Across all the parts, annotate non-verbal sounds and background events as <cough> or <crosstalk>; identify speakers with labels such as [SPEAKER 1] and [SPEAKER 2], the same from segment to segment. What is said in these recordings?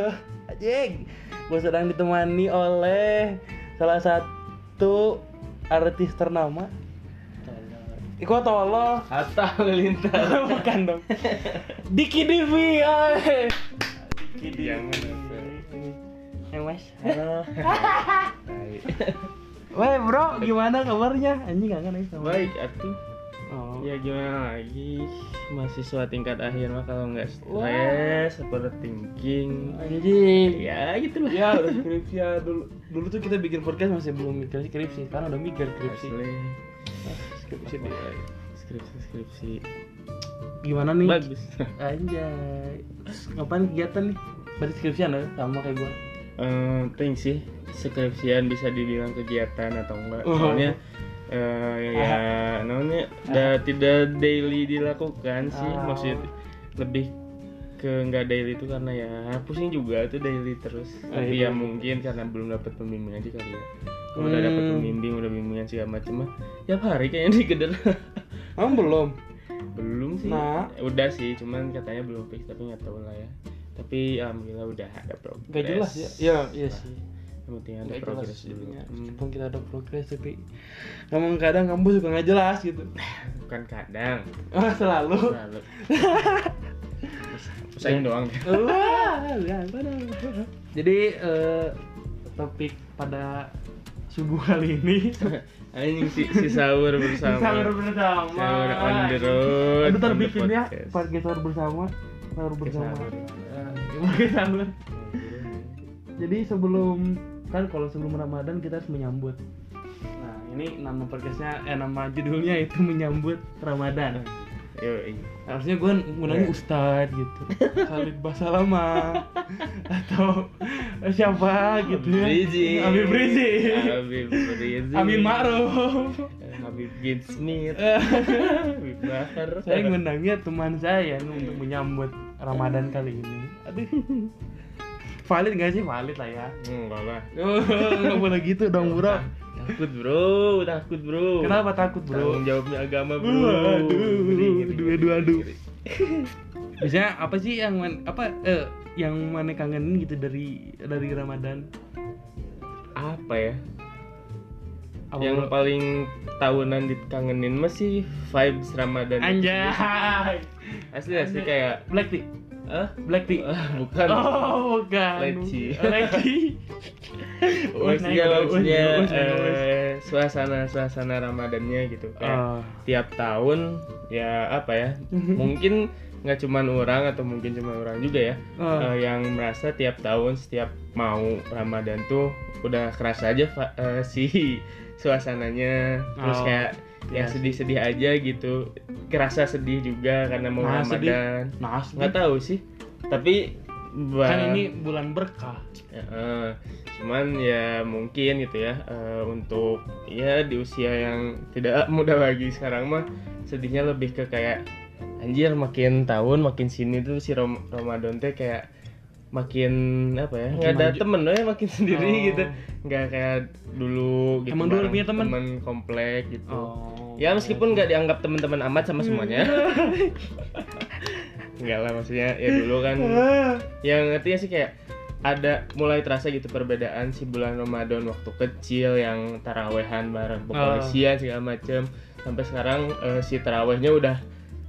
[SPEAKER 1] <laughs> Anjing. Gue sedang ditemani oleh salah satu artis ternama. Iko tolo.
[SPEAKER 2] Hatta Halilintar. <laughs>
[SPEAKER 1] Bukan dong. Diki Divi. Diki Divi.
[SPEAKER 2] Jangan,
[SPEAKER 1] Eh mas.
[SPEAKER 2] Halo. <laughs>
[SPEAKER 1] Weh bro, gimana kabarnya? Anjing kangen nih sama.
[SPEAKER 2] Baik, atuh.
[SPEAKER 1] Oh.
[SPEAKER 2] Ya gimana lagi mahasiswa tingkat akhir mah kalau nggak stres, overthinking,
[SPEAKER 1] Anjing.
[SPEAKER 2] ya gitulah.
[SPEAKER 1] Ya udah skripsi ya dulu. Dulu tuh kita bikin podcast masih belum mikir skripsi, sekarang udah mikir skripsi.
[SPEAKER 2] Asli.
[SPEAKER 1] Ah, Skripsi deh.
[SPEAKER 2] Skripsi skripsi
[SPEAKER 1] Gimana nih?
[SPEAKER 2] bagus.
[SPEAKER 1] Anjay. Ngapain kegiatan nih? Berarti skripsian ya? Sama kayak gua.
[SPEAKER 2] Eh, ting sih skripsian bisa dibilang kegiatan atau enggak
[SPEAKER 1] Oh.
[SPEAKER 2] soalnya eh, ya namanya udah tidak daily dilakukan sih
[SPEAKER 1] Ah.
[SPEAKER 2] maksudnya lebih ke nggak daily itu karena ya pusing juga tuh daily terus
[SPEAKER 1] Ah,
[SPEAKER 2] tapi
[SPEAKER 1] itu.
[SPEAKER 2] ya mungkin karena belum dapat pembimbing aja kali ya kalau udah dapat
[SPEAKER 1] Hmm.
[SPEAKER 2] pembimbing udah bimbingan segala macem mah tiap hari kayaknya <laughs> digeder
[SPEAKER 1] Emang belum?
[SPEAKER 2] belum sih
[SPEAKER 1] Nah.
[SPEAKER 2] udah sih cuman katanya belum fix tapi nggak tahu lah ya tapi alhamdulillah udah ada progres
[SPEAKER 1] Gak jelas ya? Ya, iya sih.
[SPEAKER 2] yang penting ada
[SPEAKER 1] Gak jelas
[SPEAKER 2] progres dulu. Hmm.
[SPEAKER 1] Meskipun kita ada progres tapi emang kadang kampus suka nggak jelas gitu. <laughs>
[SPEAKER 2] bukan kadang
[SPEAKER 1] Ah, selalu.
[SPEAKER 2] Lalu. <laughs> Usahain doang. <laughs>
[SPEAKER 1] Jadi eh, topik pada subuh kali ini
[SPEAKER 2] Anjing si, si sahur bersama
[SPEAKER 1] sahur bersama.
[SPEAKER 2] Sahur on the road
[SPEAKER 1] Aduh, ntar
[SPEAKER 2] on the
[SPEAKER 1] bikin ya
[SPEAKER 2] podcast
[SPEAKER 1] sahur bersama. Sahur bersama.
[SPEAKER 2] sahur.
[SPEAKER 1] Eh, Pakai sahur. Jadi sebelum kan kalau sebelum Ramadan kita harus menyambut. Nah, ini nama podcastnya eh nama judulnya itu menyambut Ramadan.
[SPEAKER 2] Yoi.
[SPEAKER 1] Harusnya gue ngundangnya Ustadz gitu <laughs> Khalid Basalama Atau siapa gitu ya
[SPEAKER 2] Rizik.
[SPEAKER 1] Habib Rizik
[SPEAKER 2] Habib Rizik
[SPEAKER 1] Amin Ma'ruf
[SPEAKER 2] Eh, Habib Gid Smith Habib Bahar
[SPEAKER 1] Saya ngundangnya teman saya untuk menyambut Ramadan kali ini Aduh <laughs> Valid gak sih? Valid lah ya
[SPEAKER 2] Enggak lah <laughs>
[SPEAKER 1] Oh, Gak boleh gitu dong bro
[SPEAKER 2] Takut bro, takut bro
[SPEAKER 1] Kenapa takut bro?
[SPEAKER 2] Tanggung jawabnya agama bro
[SPEAKER 1] Aduh,
[SPEAKER 2] ngeri,
[SPEAKER 1] aduh. Biasanya apa sih yang man- apa eh, yang mana kangenin gitu dari dari Ramadan?
[SPEAKER 2] Apa ya?
[SPEAKER 1] Apa
[SPEAKER 2] yang
[SPEAKER 1] bro?
[SPEAKER 2] paling tahunan dikangenin masih vibes Ramadan
[SPEAKER 1] Anjay.
[SPEAKER 2] asli asli kayak
[SPEAKER 1] Black tea.
[SPEAKER 2] ah
[SPEAKER 1] Black tea.
[SPEAKER 2] bukan
[SPEAKER 1] Oh, bukan.
[SPEAKER 2] Leci.
[SPEAKER 1] Leci.
[SPEAKER 2] maksudnya maksudnya eh, suasana suasana Ramadannya gitu kayak
[SPEAKER 1] Ah.
[SPEAKER 2] tiap tahun ya apa ya <laughs> mungkin nggak cuman orang atau mungkin cuma orang juga ya
[SPEAKER 1] Ah.
[SPEAKER 2] eh, yang merasa tiap tahun setiap mau Ramadan tuh udah kerasa aja eh, si suasananya. Terus
[SPEAKER 1] Oh,
[SPEAKER 2] kayak
[SPEAKER 1] iya
[SPEAKER 2] yang sedih-sedih aja gitu. Kerasa sedih juga karena mau
[SPEAKER 1] Nah.
[SPEAKER 2] Ramadan.
[SPEAKER 1] Nah,
[SPEAKER 2] nggak tahu sih. Tapi ba-
[SPEAKER 1] kan ini bulan berkah.
[SPEAKER 2] Ya, eh, cuman ya mungkin gitu ya eh, untuk ya di usia yang tidak <laughs> muda lagi sekarang mah sedihnya lebih ke kayak anjir makin tahun makin sini tuh si Rom- Ramadan teh kayak makin apa ya nggak ada
[SPEAKER 1] maju.
[SPEAKER 2] temen ya makin <laughs> sendiri
[SPEAKER 1] Oh.
[SPEAKER 2] gitu nggak kayak dulu gitu
[SPEAKER 1] Emang dulu punya temen?
[SPEAKER 2] komplek gitu
[SPEAKER 1] Oh.
[SPEAKER 2] ya meskipun nggak dianggap teman-teman amat sama semuanya <laughs> nggak lah maksudnya ya dulu kan <laughs> yang ngertinya sih kayak ada mulai terasa gitu perbedaan si bulan Ramadan waktu kecil yang tarawehan bareng kepolisian segala macem sampai sekarang eh, si tarawehnya udah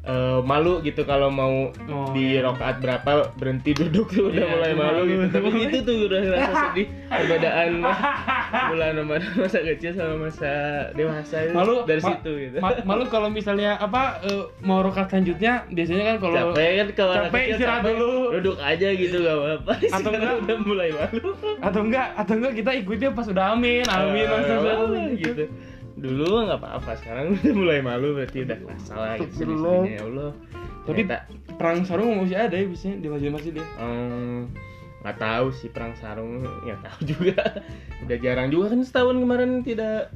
[SPEAKER 2] eh, malu gitu kalau mau
[SPEAKER 1] Oh,
[SPEAKER 2] di
[SPEAKER 1] iya.
[SPEAKER 2] rokaat berapa berhenti duduk tuh udah
[SPEAKER 1] Iya,
[SPEAKER 2] mulai
[SPEAKER 1] itu
[SPEAKER 2] malu gitu tapi itu tuh udah rasa <laughs> sedih perbedaan bulan Ramadan masa kecil sama masa dewasa itu
[SPEAKER 1] Malu
[SPEAKER 2] dari
[SPEAKER 1] ma-
[SPEAKER 2] situ gitu
[SPEAKER 1] ma- malu kalau misalnya apa eh, mau rokat selanjutnya biasanya kan kalau
[SPEAKER 2] capek kan kalau
[SPEAKER 1] capek
[SPEAKER 2] kecil
[SPEAKER 1] istirahat
[SPEAKER 2] capek,
[SPEAKER 1] dulu.
[SPEAKER 2] duduk aja gitu gak apa-apa
[SPEAKER 1] Atau enggak?
[SPEAKER 2] udah mulai malu
[SPEAKER 1] atau enggak atau enggak kita ikutnya pas udah amin amin
[SPEAKER 2] Eh,
[SPEAKER 1] langsung
[SPEAKER 2] apa,
[SPEAKER 1] gitu.
[SPEAKER 2] gitu dulu nggak apa-apa sekarang <laughs> udah mulai malu berarti udah kerasa lah gitu ya Allah
[SPEAKER 1] Tapi
[SPEAKER 2] Ternyata,
[SPEAKER 1] perang sarung masih ada ya biasanya di masjid-masjid ya.
[SPEAKER 2] nggak tahu sih perang sarung nggak tahu juga <laughs> udah jarang juga kan setahun kemarin tidak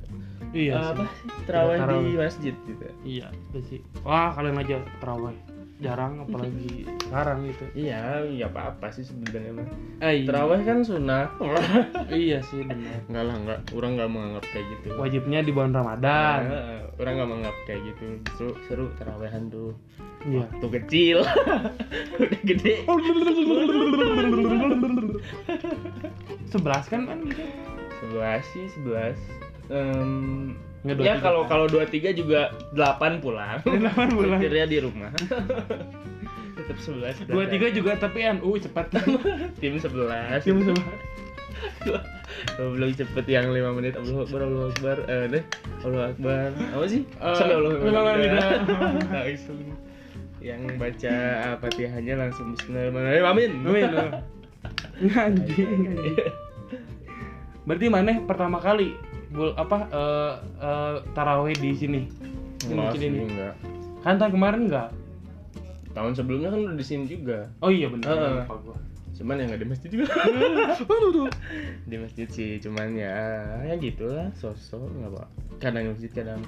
[SPEAKER 1] Iya
[SPEAKER 2] eh, apa sih terawih di masjid gitu
[SPEAKER 1] Iya, sih. Wah, kalian aja terawih. Jarang apalagi sekarang gitu.
[SPEAKER 2] Iya. Ya apa apa sih sebenarnya mah.
[SPEAKER 1] Eh, iya.
[SPEAKER 2] terawih kan sunnah. <laughs>
[SPEAKER 1] Iya sih benar.
[SPEAKER 2] Enggak lah enggak. Orang nggak menganggap kayak gitu.
[SPEAKER 1] Wajibnya di bulan Ramadan.
[SPEAKER 2] Nah, orang nggak menganggap kayak gitu. Justru seru terawehan tuh.
[SPEAKER 1] Iya.
[SPEAKER 2] Waktu kecil. <laughs> Udah gede.
[SPEAKER 1] Sebelas kan kan?
[SPEAKER 2] Sebelas sih sebelas. Em,
[SPEAKER 1] Nggak, dua
[SPEAKER 2] ya kalau
[SPEAKER 1] kan?
[SPEAKER 2] kalau dua tiga juga delapan pulang. <laughs>
[SPEAKER 1] Delapan pulang.
[SPEAKER 2] Akhirnya di rumah. <laughs> Tetap sebelas
[SPEAKER 1] dua tiga juga tapi NU cepat. <laughs>
[SPEAKER 2] Tim sebelas.
[SPEAKER 1] Tim sebelas.
[SPEAKER 2] Belum cepet yang lima menit. Allah Akbar Allah Akbar. Eh deh. Allah Akbar. Apa sih?
[SPEAKER 1] Eh,
[SPEAKER 2] Sampai Allah
[SPEAKER 1] menit.
[SPEAKER 2] Nah, yang baca fatihahnya langsung Bismillahirrahmanirrahim. Amin.
[SPEAKER 1] Amin. Anjing. anjing. Berarti mana pertama kali bul apa eh eh, tarawih di sini? Di masjid ini.
[SPEAKER 2] enggak
[SPEAKER 1] Kan tahun kemarin enggak?
[SPEAKER 2] tahun sebelumnya kan udah di sini juga
[SPEAKER 1] Oh iya benar. Lupa gua.
[SPEAKER 2] cuman ya nggak di masjid juga <laughs> di masjid sih cuman ya ya gitulah sosok nggak apa kadang di masjid kadang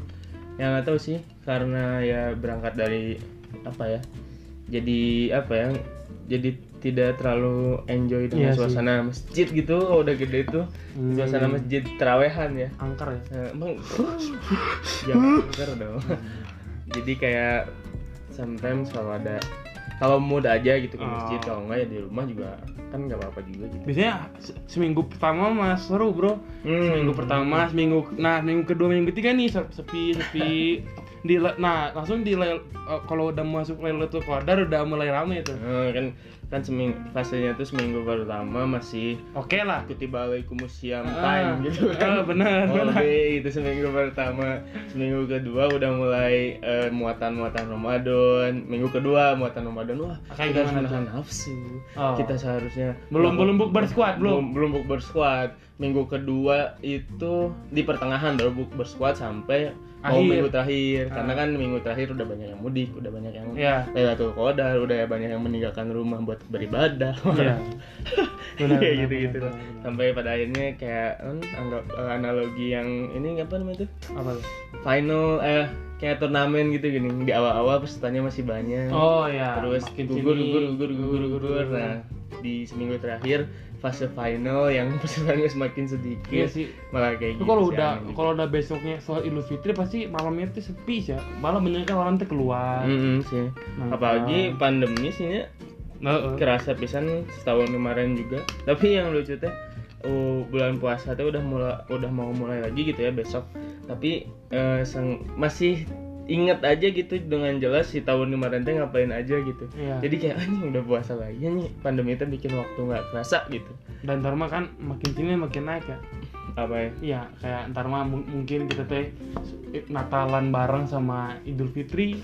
[SPEAKER 2] ya nggak tahu sih karena ya berangkat dari apa ya jadi apa ya jadi tidak terlalu enjoy dengan
[SPEAKER 1] Iya sih.
[SPEAKER 2] suasana masjid gitu oh, udah gede tuh
[SPEAKER 1] Hmm.
[SPEAKER 2] suasana masjid terawehan ya
[SPEAKER 1] Angker ya.
[SPEAKER 2] Eh, emang <laughs> jangan angker dong jadi kayak sometimes kalau ada kalau mood aja gitu ke masjid
[SPEAKER 1] Oh.
[SPEAKER 2] kalau enggak ya di rumah juga kan nggak apa-apa juga gitu
[SPEAKER 1] Biasanya se- seminggu pertama mas seru bro.
[SPEAKER 2] Hmm.
[SPEAKER 1] Seminggu pertama, seminggu nah minggu kedua, minggu ketiga nih se- sepi sepi. <laughs> di nah langsung di eh, kalau udah masuk Lailatul Qadar udah mulai rame itu.
[SPEAKER 2] Eh, kan kan seminggu fasenya tuh seminggu pertama masih
[SPEAKER 1] Oke lah.
[SPEAKER 2] kutiba alaikumusiyam
[SPEAKER 1] Ah,
[SPEAKER 2] time gitu kan.
[SPEAKER 1] ah, benar,
[SPEAKER 2] Oh, itu seminggu pertama. Seminggu kedua udah mulai eh, muatan-muatan Ramadan. Minggu kedua muatan Ramadan. Wah
[SPEAKER 1] Kayak
[SPEAKER 2] kita harus menahan nafsu.
[SPEAKER 1] Oh.
[SPEAKER 2] kita seharusnya
[SPEAKER 1] Belum belum bukber squad belum.
[SPEAKER 2] belum bukber squad minggu kedua itu di pertengahan baru bukber squad sampai mau
[SPEAKER 1] Akhir.
[SPEAKER 2] minggu terakhir
[SPEAKER 1] Ah.
[SPEAKER 2] karena kan minggu terakhir udah banyak yang mudik udah banyak yang
[SPEAKER 1] Iya.
[SPEAKER 2] Lailatul Qadar udah banyak yang meninggalkan rumah buat beribadah
[SPEAKER 1] Iya. <laughs> Benar,
[SPEAKER 2] Kayak
[SPEAKER 1] benar,
[SPEAKER 2] gitu-gitu
[SPEAKER 1] benar, benar,
[SPEAKER 2] sampai pada akhirnya kayak kan, anggap eh, analogi yang ini apa namanya tuh
[SPEAKER 1] Apa tuh?
[SPEAKER 2] final eh kayak turnamen gitu gini di awal-awal pesertanya masih banyak
[SPEAKER 1] Oh ya.
[SPEAKER 2] terus gugur,
[SPEAKER 1] sini,
[SPEAKER 2] gugur gugur gugur gugur nah di seminggu terakhir fase final yang <laughs> pesertanya semakin sedikit
[SPEAKER 1] Iya sih.
[SPEAKER 2] malah kayak
[SPEAKER 1] Itu
[SPEAKER 2] gitu
[SPEAKER 1] kalau udah
[SPEAKER 2] gitu.
[SPEAKER 1] kalau udah besoknya soal Idul Fitri pasti malamnya tuh sepi sih. ya. Malah banyak kan orang tuh keluar.
[SPEAKER 2] Mm-mm sih
[SPEAKER 1] Nah,
[SPEAKER 2] apalagi pandemi sih ya
[SPEAKER 1] Heeh.
[SPEAKER 2] kerasa pisan setahun kemarin juga tapi yang lucu teh oh, bulan puasa teh udah mulai udah mau mulai lagi gitu ya besok tapi sang- masih inget aja gitu dengan jelas si tahun kemarin teh ngapain aja gitu
[SPEAKER 1] Iya.
[SPEAKER 2] jadi kayak anjing udah puasa lagi nih pandemi itu bikin waktu nggak kerasa gitu
[SPEAKER 1] Dan ntar mah kan makin sini makin naik ya.
[SPEAKER 2] apa ya
[SPEAKER 1] Iya, kayak ntar mah mu- mungkin kita teh Natalan bareng sama Idul Fitri. <laughs>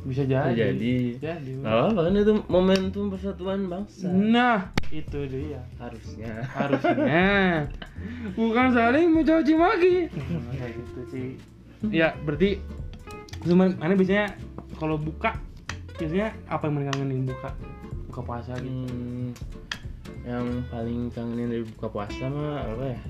[SPEAKER 1] Bisa jadi.
[SPEAKER 2] Bisa jadi.
[SPEAKER 1] Jadi.
[SPEAKER 2] nggak apa kan itu momentum persatuan bangsa
[SPEAKER 1] Nah, itu dia.
[SPEAKER 2] harusnya
[SPEAKER 1] Harusnya <laughs> bukan saling mencaci maki. Kayak gitu sih. Ya, berarti cuma mana biasanya kalau buka biasanya apa yang mereka kangenin buka buka puasa gitu.
[SPEAKER 2] Hmm, yang paling kangenin dari buka puasa mah apa ya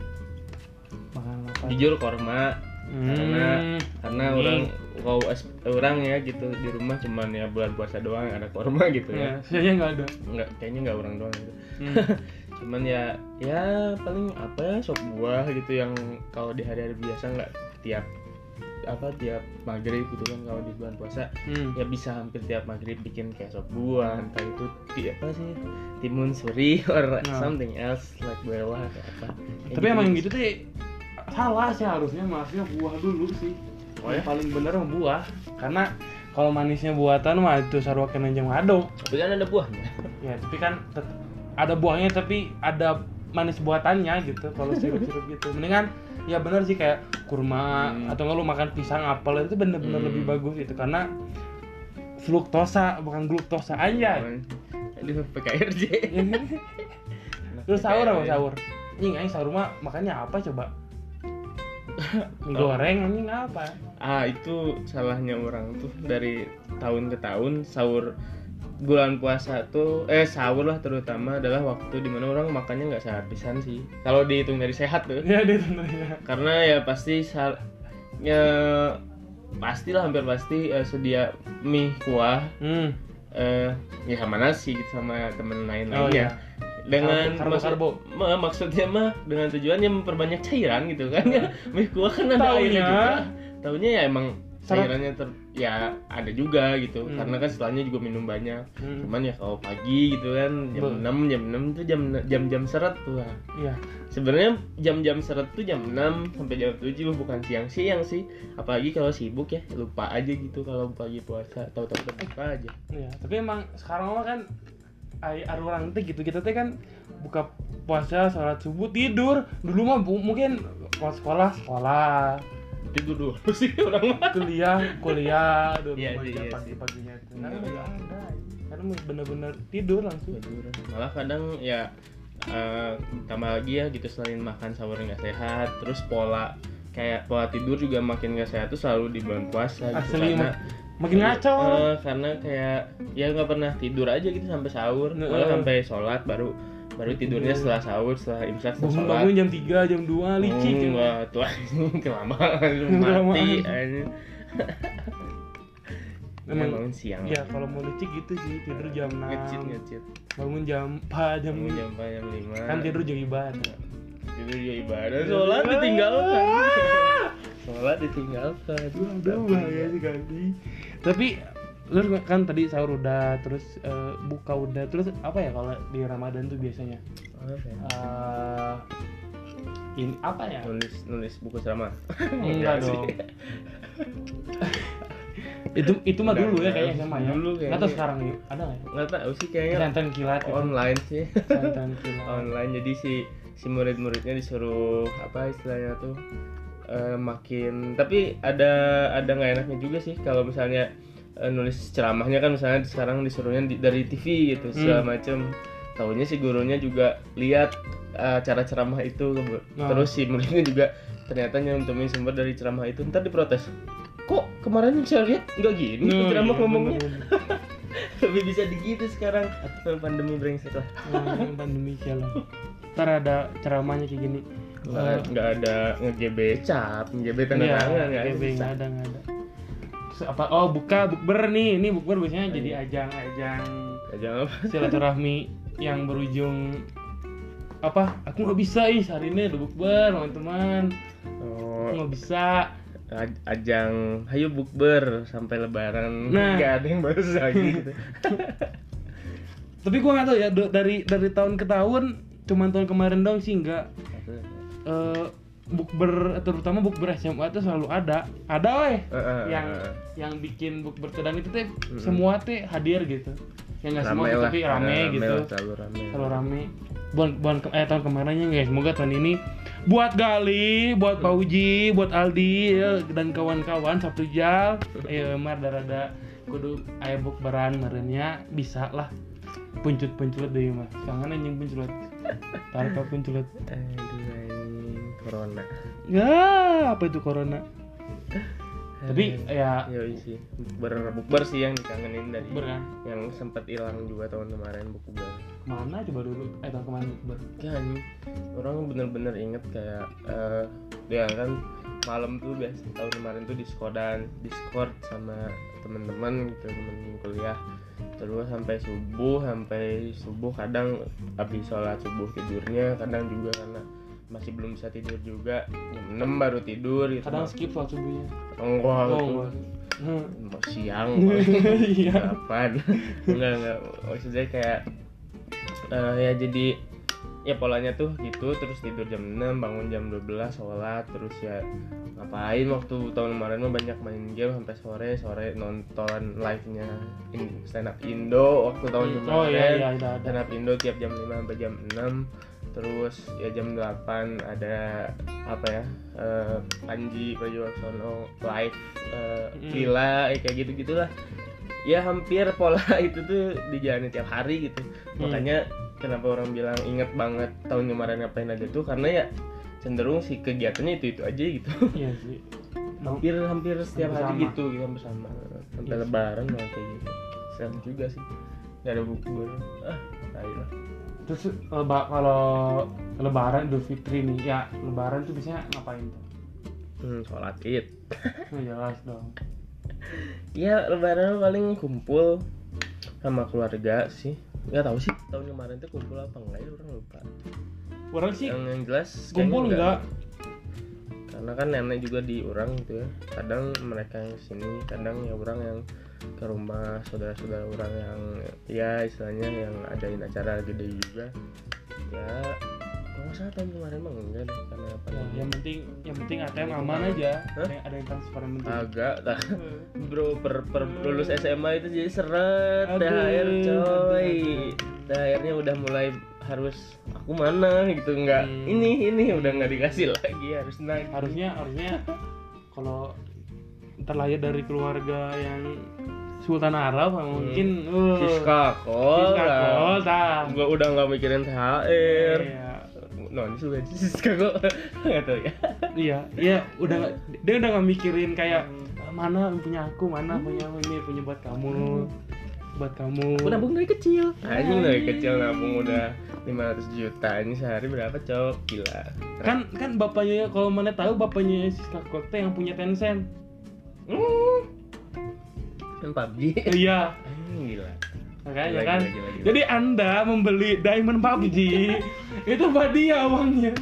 [SPEAKER 1] Makan apa?
[SPEAKER 2] jujur korma karena
[SPEAKER 1] Hmm.
[SPEAKER 2] karena
[SPEAKER 1] Ini.
[SPEAKER 2] orang kalau as- orang ya gitu di rumah cuman ya bulan puasa doang ada korma <laughs> gitu
[SPEAKER 1] Ya,
[SPEAKER 2] ya
[SPEAKER 1] saya nggak ada.
[SPEAKER 2] nggak kayaknya nggak orang doang gitu
[SPEAKER 1] Hmm. <laughs>
[SPEAKER 2] cuman ya ya paling apa ya sop buah gitu yang kalau di hari-hari biasa nggak tiap apa tiap maghrib gitu kan kalau di bulan puasa
[SPEAKER 1] Hmm.
[SPEAKER 2] ya bisa hampir tiap maghrib bikin kayak sop buah entah itu ti- apa sih timun suri <laughs> or
[SPEAKER 1] Nah.
[SPEAKER 2] something else like berwah atau apa Ya
[SPEAKER 1] Tapi emang yang gitu tuh salah sih harusnya maksudnya buah dulu sih.
[SPEAKER 2] Oh ya?
[SPEAKER 1] Yang paling <laughs> bener mah buah. Karena kalau manisnya buatan mah itu sarwa kenanjang mado.
[SPEAKER 2] tapi kan ada buahnya
[SPEAKER 1] Ya, tapi kan ada buahnya tapi ada manis buatannya gitu kalau sirup-sirup gitu. Mendingan ya bener sih kayak kurma
[SPEAKER 2] Hmm.
[SPEAKER 1] atau nggak lu makan pisang apel itu bener-bener
[SPEAKER 2] Hmm.
[SPEAKER 1] lebih bagus itu karena fruktosa bukan gluktosa aja.
[SPEAKER 2] di PKRJ
[SPEAKER 1] Terus sahur apa sahur? Anjing aing sahur mah makannya apa coba? <laughs> Mie goreng anjing apa?
[SPEAKER 2] ah itu salahnya orang tuh dari tahun ke tahun sahur bulan puasa tuh eh sahur lah terutama adalah waktu di mana orang makannya nggak sehabisan sih. Kalau dihitung dari sehat tuh.
[SPEAKER 1] Ya dia tentunya.
[SPEAKER 2] karena ya pasti sal ya pastilah hampir pasti eh, sedia mie kuah
[SPEAKER 1] Hmm.
[SPEAKER 2] eh ya sama nasi gitu sama temen lain
[SPEAKER 1] Oh,
[SPEAKER 2] lainnya. dengan
[SPEAKER 1] Karbo-
[SPEAKER 2] maksud-
[SPEAKER 1] karbo.
[SPEAKER 2] ma- maksudnya mah dengan tujuannya memperbanyak cairan gitu kan ya. <laughs> Mie kuah kan ada airnya juga. Taunya ya emang cairannya ter ya ada juga gitu.
[SPEAKER 1] Hmm.
[SPEAKER 2] karena kan setelahnya juga minum banyak.
[SPEAKER 1] Hmm.
[SPEAKER 2] cuman ya kalau pagi gitu kan jam
[SPEAKER 1] Be-
[SPEAKER 2] 6 jam 6 tuh jam jam jam seret tuh lah.
[SPEAKER 1] Iya.
[SPEAKER 2] sebenarnya jam-jam seret tuh jam 6 sampai jam 7 bukan siang-siang sih. Apalagi kalau sibuk ya lupa aja gitu kalau pagi puasa tahu-tahu udah buka aja.
[SPEAKER 1] Iya, tapi emang sekarang mah kan ada orang teh gitu kita teh kan buka puasa sholat subuh tidur. Dulu mah bu- mungkin sekolah sekolah
[SPEAKER 2] tidur <laughs> dulu sih orang mah.
[SPEAKER 1] Kuliah kuliah dulu
[SPEAKER 2] Iya sih, iya
[SPEAKER 1] pagi paginya itu
[SPEAKER 2] Iya.
[SPEAKER 1] sekarang nggak ada sekarang mah bener-bener tidur langsung.
[SPEAKER 2] Tidur malah kadang ya eh, tambah lagi ya gitu selain makan sahur nggak sehat terus pola kayak pola tidur juga makin nggak sehat tuh selalu di bulan puasa gitu.
[SPEAKER 1] Asli
[SPEAKER 2] karena
[SPEAKER 1] makin ngaco.
[SPEAKER 2] Eh, karena kayak ya nggak pernah tidur aja gitu sampai sahur. Malah sampai sholat baru baru tidurnya
[SPEAKER 1] Tidur.
[SPEAKER 2] setelah sahur setelah imsak setelah
[SPEAKER 1] bangun bangun jam 3 jam 2 licik ya.
[SPEAKER 2] enggak tuh <laughs> kelamaan mati <laughs> anjing.
[SPEAKER 1] Emang-
[SPEAKER 2] Ya, bangun siang.
[SPEAKER 1] Iya, kalau mau licik gitu sih tidur jam 6
[SPEAKER 2] ngecit ngecit.
[SPEAKER 1] Bangun jam 4 jam
[SPEAKER 2] bangun jam empat jam lima.
[SPEAKER 1] Kan tidur juga ibadah.
[SPEAKER 2] Tidur juga ibadah. Sholat ditinggalkan. Sholat ditinggalkan.
[SPEAKER 1] Aduh bahaya sekali. Tapi lu kan tadi sahur udah, terus eh, buka udah, terus apa ya kalau di Ramadan tuh biasanya?
[SPEAKER 2] Apa ya?
[SPEAKER 1] Eh, ini apa ya?
[SPEAKER 2] nulis nulis buku ceramah <laughs>
[SPEAKER 1] Enggak dong. itu itu mah dulu ya kayaknya sama ya.
[SPEAKER 2] Dulu kayaknya.
[SPEAKER 1] sekarang nih ada nggak ya?
[SPEAKER 2] nggak tahu sih kayaknya
[SPEAKER 1] Santan kilat gitu.
[SPEAKER 2] online sih
[SPEAKER 1] Santan <laughs> kilat.
[SPEAKER 2] online jadi si si murid-muridnya disuruh apa istilahnya tuh eh, makin tapi ada ada nggak enaknya juga sih kalau misalnya eh, nulis ceramahnya kan misalnya sekarang disuruhnya di- dari TV gitu segala
[SPEAKER 1] Hmm.
[SPEAKER 2] macem tahunya si gurunya juga lihat eh, cara ceramah itu
[SPEAKER 1] Nah.
[SPEAKER 2] terus si muridnya juga ternyata nyantumin sumber dari ceramah itu ntar diprotes kok kemarin saya lihat nggak gini
[SPEAKER 1] Hmm,
[SPEAKER 2] ceramah
[SPEAKER 1] iya,
[SPEAKER 2] ngomongnya <laughs> lebih bisa digitu sekarang pandemi brengsek lah
[SPEAKER 1] Hmm, pandemi sialan. Ntar ada ceramahnya kayak gini.
[SPEAKER 2] nggak nggak ada nge-GB cap nge-GB tanda tangan nggak
[SPEAKER 1] ada nggak ada. Apa? Oh buka bukber nih, ini bukber biasanya
[SPEAKER 2] Oh,
[SPEAKER 1] jadi
[SPEAKER 2] iya.
[SPEAKER 1] ajang-ajang
[SPEAKER 2] Aja apa
[SPEAKER 1] silaturahmi yang berujung apa? Aku nggak bisa ih hari ini ada bukber teman-teman.
[SPEAKER 2] Oh,
[SPEAKER 1] nggak bisa.
[SPEAKER 2] aj- ajang hayu bukber sampai lebaran
[SPEAKER 1] Nah.
[SPEAKER 2] nggak ada yang baru lagi gitu <laughs>
[SPEAKER 1] Tapi gua nggak tahu ya dari dari tahun ke tahun, cuman tahun kemarin dong sih nggak eh bukber terutama bukber SMA itu selalu ada. Ada weh.
[SPEAKER 2] Eh, eh,
[SPEAKER 1] yang
[SPEAKER 2] eh,
[SPEAKER 1] yang bikin bukber dan itu teh semua teh hadir gitu. Ya nggak semua
[SPEAKER 2] rame lah
[SPEAKER 1] tapi rame
[SPEAKER 2] Eh,
[SPEAKER 1] gitu.
[SPEAKER 2] lah, selalu rame
[SPEAKER 1] Kalau rame. Buat buat ke- eh tahun kemarinnya guys, semoga tahun ini buat Gali, buat Pak Uji, buat Aldi ya, dan kawan-kawan Sabtu Jal, <laughs> ayo mar rada kudu aya bukberan merenya bisa lah. Puncut-puncut deh mah. Kangen anjing puncut. Tarik puncut.
[SPEAKER 2] aduh corona.
[SPEAKER 1] Ya, apa itu corona? Tapi ya.
[SPEAKER 2] yo sih. Bukber bukber sih yang dikangenin dari
[SPEAKER 1] bukber kan.
[SPEAKER 2] yang sempat hilang juga tahun kemarin bukber.
[SPEAKER 1] Mana coba dulu eh tahun kemarin bukber.
[SPEAKER 2] kan orang bener-bener inget kayak eh ya kan malam tuh biasa tahun kemarin tuh di Skodan Discord sama temen-temen gitu temen kuliah. Terus sampai subuh sampai subuh kadang habis sholat subuh tidurnya kadang juga karena masih belum bisa tidur juga jam 6 baru tidur gitu
[SPEAKER 1] Kadang skip sholat subuhnya.
[SPEAKER 2] enggak
[SPEAKER 1] Oh,
[SPEAKER 2] gitu
[SPEAKER 1] enggak. Hmm.
[SPEAKER 2] mau siang <laughs>
[SPEAKER 1] Iya.
[SPEAKER 2] kapan <laughs> enggak enggak maksudnya kayak eh, ya jadi ya polanya tuh gitu terus tidur jam 6 bangun jam 12 sholat terus ya ngapain waktu tahun kemarin mah banyak main game sampai sore sore nonton live nya stand up Indo waktu tahun kemarin
[SPEAKER 1] Oh iya iya ada ada.
[SPEAKER 2] stand up Indo tiap jam 5 sampai jam 6 terus ya jam 8 ada apa ya eh, Panji Pragiwaksono live eh,
[SPEAKER 1] Mm.
[SPEAKER 2] Lila eh, kayak gitu gitulah ya hampir pola <laughs> itu tuh dijalani tiap hari gitu
[SPEAKER 1] Hmm.
[SPEAKER 2] makanya kenapa orang bilang inget banget tahun kemarin ngapain aja tuh karena ya cenderung si kegiatannya itu itu aja gitu
[SPEAKER 1] Iya sih. <laughs>
[SPEAKER 2] hampir hampir setiap hari
[SPEAKER 1] sama.
[SPEAKER 2] gitu gitu hampir sama sampai
[SPEAKER 1] Iya.
[SPEAKER 2] lebaran malah kayak gitu serem juga sih gak ada buku baru ah tai lah.
[SPEAKER 1] Terus leba, kalau lebaran Idul Fitri nih, ya lebaran tuh biasanya ngapain tuh?
[SPEAKER 2] hmm, sholat id. <laughs>
[SPEAKER 1] Nah, jelas dong.
[SPEAKER 2] Ya lebaran paling kumpul sama keluarga sih. Nggak tahu sih tahun kemarin tuh kumpul apa enggak ya orang lupa.
[SPEAKER 1] Orang sih
[SPEAKER 2] yang, yang jelas
[SPEAKER 1] kumpul enggak.
[SPEAKER 2] Karena kan nenek juga di orang gitu ya. Kadang mereka yang sini kadang ya orang yang ke rumah saudara-saudara orang yang ya istilahnya yang adain acara gede juga. Ya kalau nggak salah tahun kemarin mah enggak deh karena apa
[SPEAKER 1] Ya, yang penting yang penting ATM aman aja.
[SPEAKER 2] Hah?
[SPEAKER 1] ada, ada yang transfer yang penting
[SPEAKER 2] agak tak bro per, per lulus SMA itu jadi seret.
[SPEAKER 1] Aduh,
[SPEAKER 2] THR coy. THR-nya udah mulai harus aku mana? gitu. Nggak.
[SPEAKER 1] Hmm.
[SPEAKER 2] ini ini udah nggak dikasih lagi harus naik.
[SPEAKER 1] Harusnya harusnya kalau terlahir dari keluarga yang Sultan Arab mungkin uh,
[SPEAKER 2] Siska kol
[SPEAKER 1] Siska kol, tah.
[SPEAKER 2] gua udah nggak mikirin THR
[SPEAKER 1] Iya.
[SPEAKER 2] no ini juga Siska kok <laughs> nggak tahu ya.
[SPEAKER 1] Iya iya udah nggak dia udah nggak mikirin kayak "Ah, mana punya aku mana punya ini punya buat kamu buat kamu.
[SPEAKER 2] Aku nabung dari kecil. Anjing dari kecil nabung udah 500 juta. Ini sehari berapa cok? Gila.
[SPEAKER 1] Kan kan bapaknya kalau mana tahu bapaknya Siska Kol teh yang punya Tencent
[SPEAKER 2] hmm. kan PUBG
[SPEAKER 1] iya.
[SPEAKER 2] Anjing, gila.
[SPEAKER 1] Makanya
[SPEAKER 2] Gila,
[SPEAKER 1] kan.
[SPEAKER 2] gila, gila, gila.
[SPEAKER 1] jadi anda membeli diamond PUBG <laughs> itu buat dia uangnya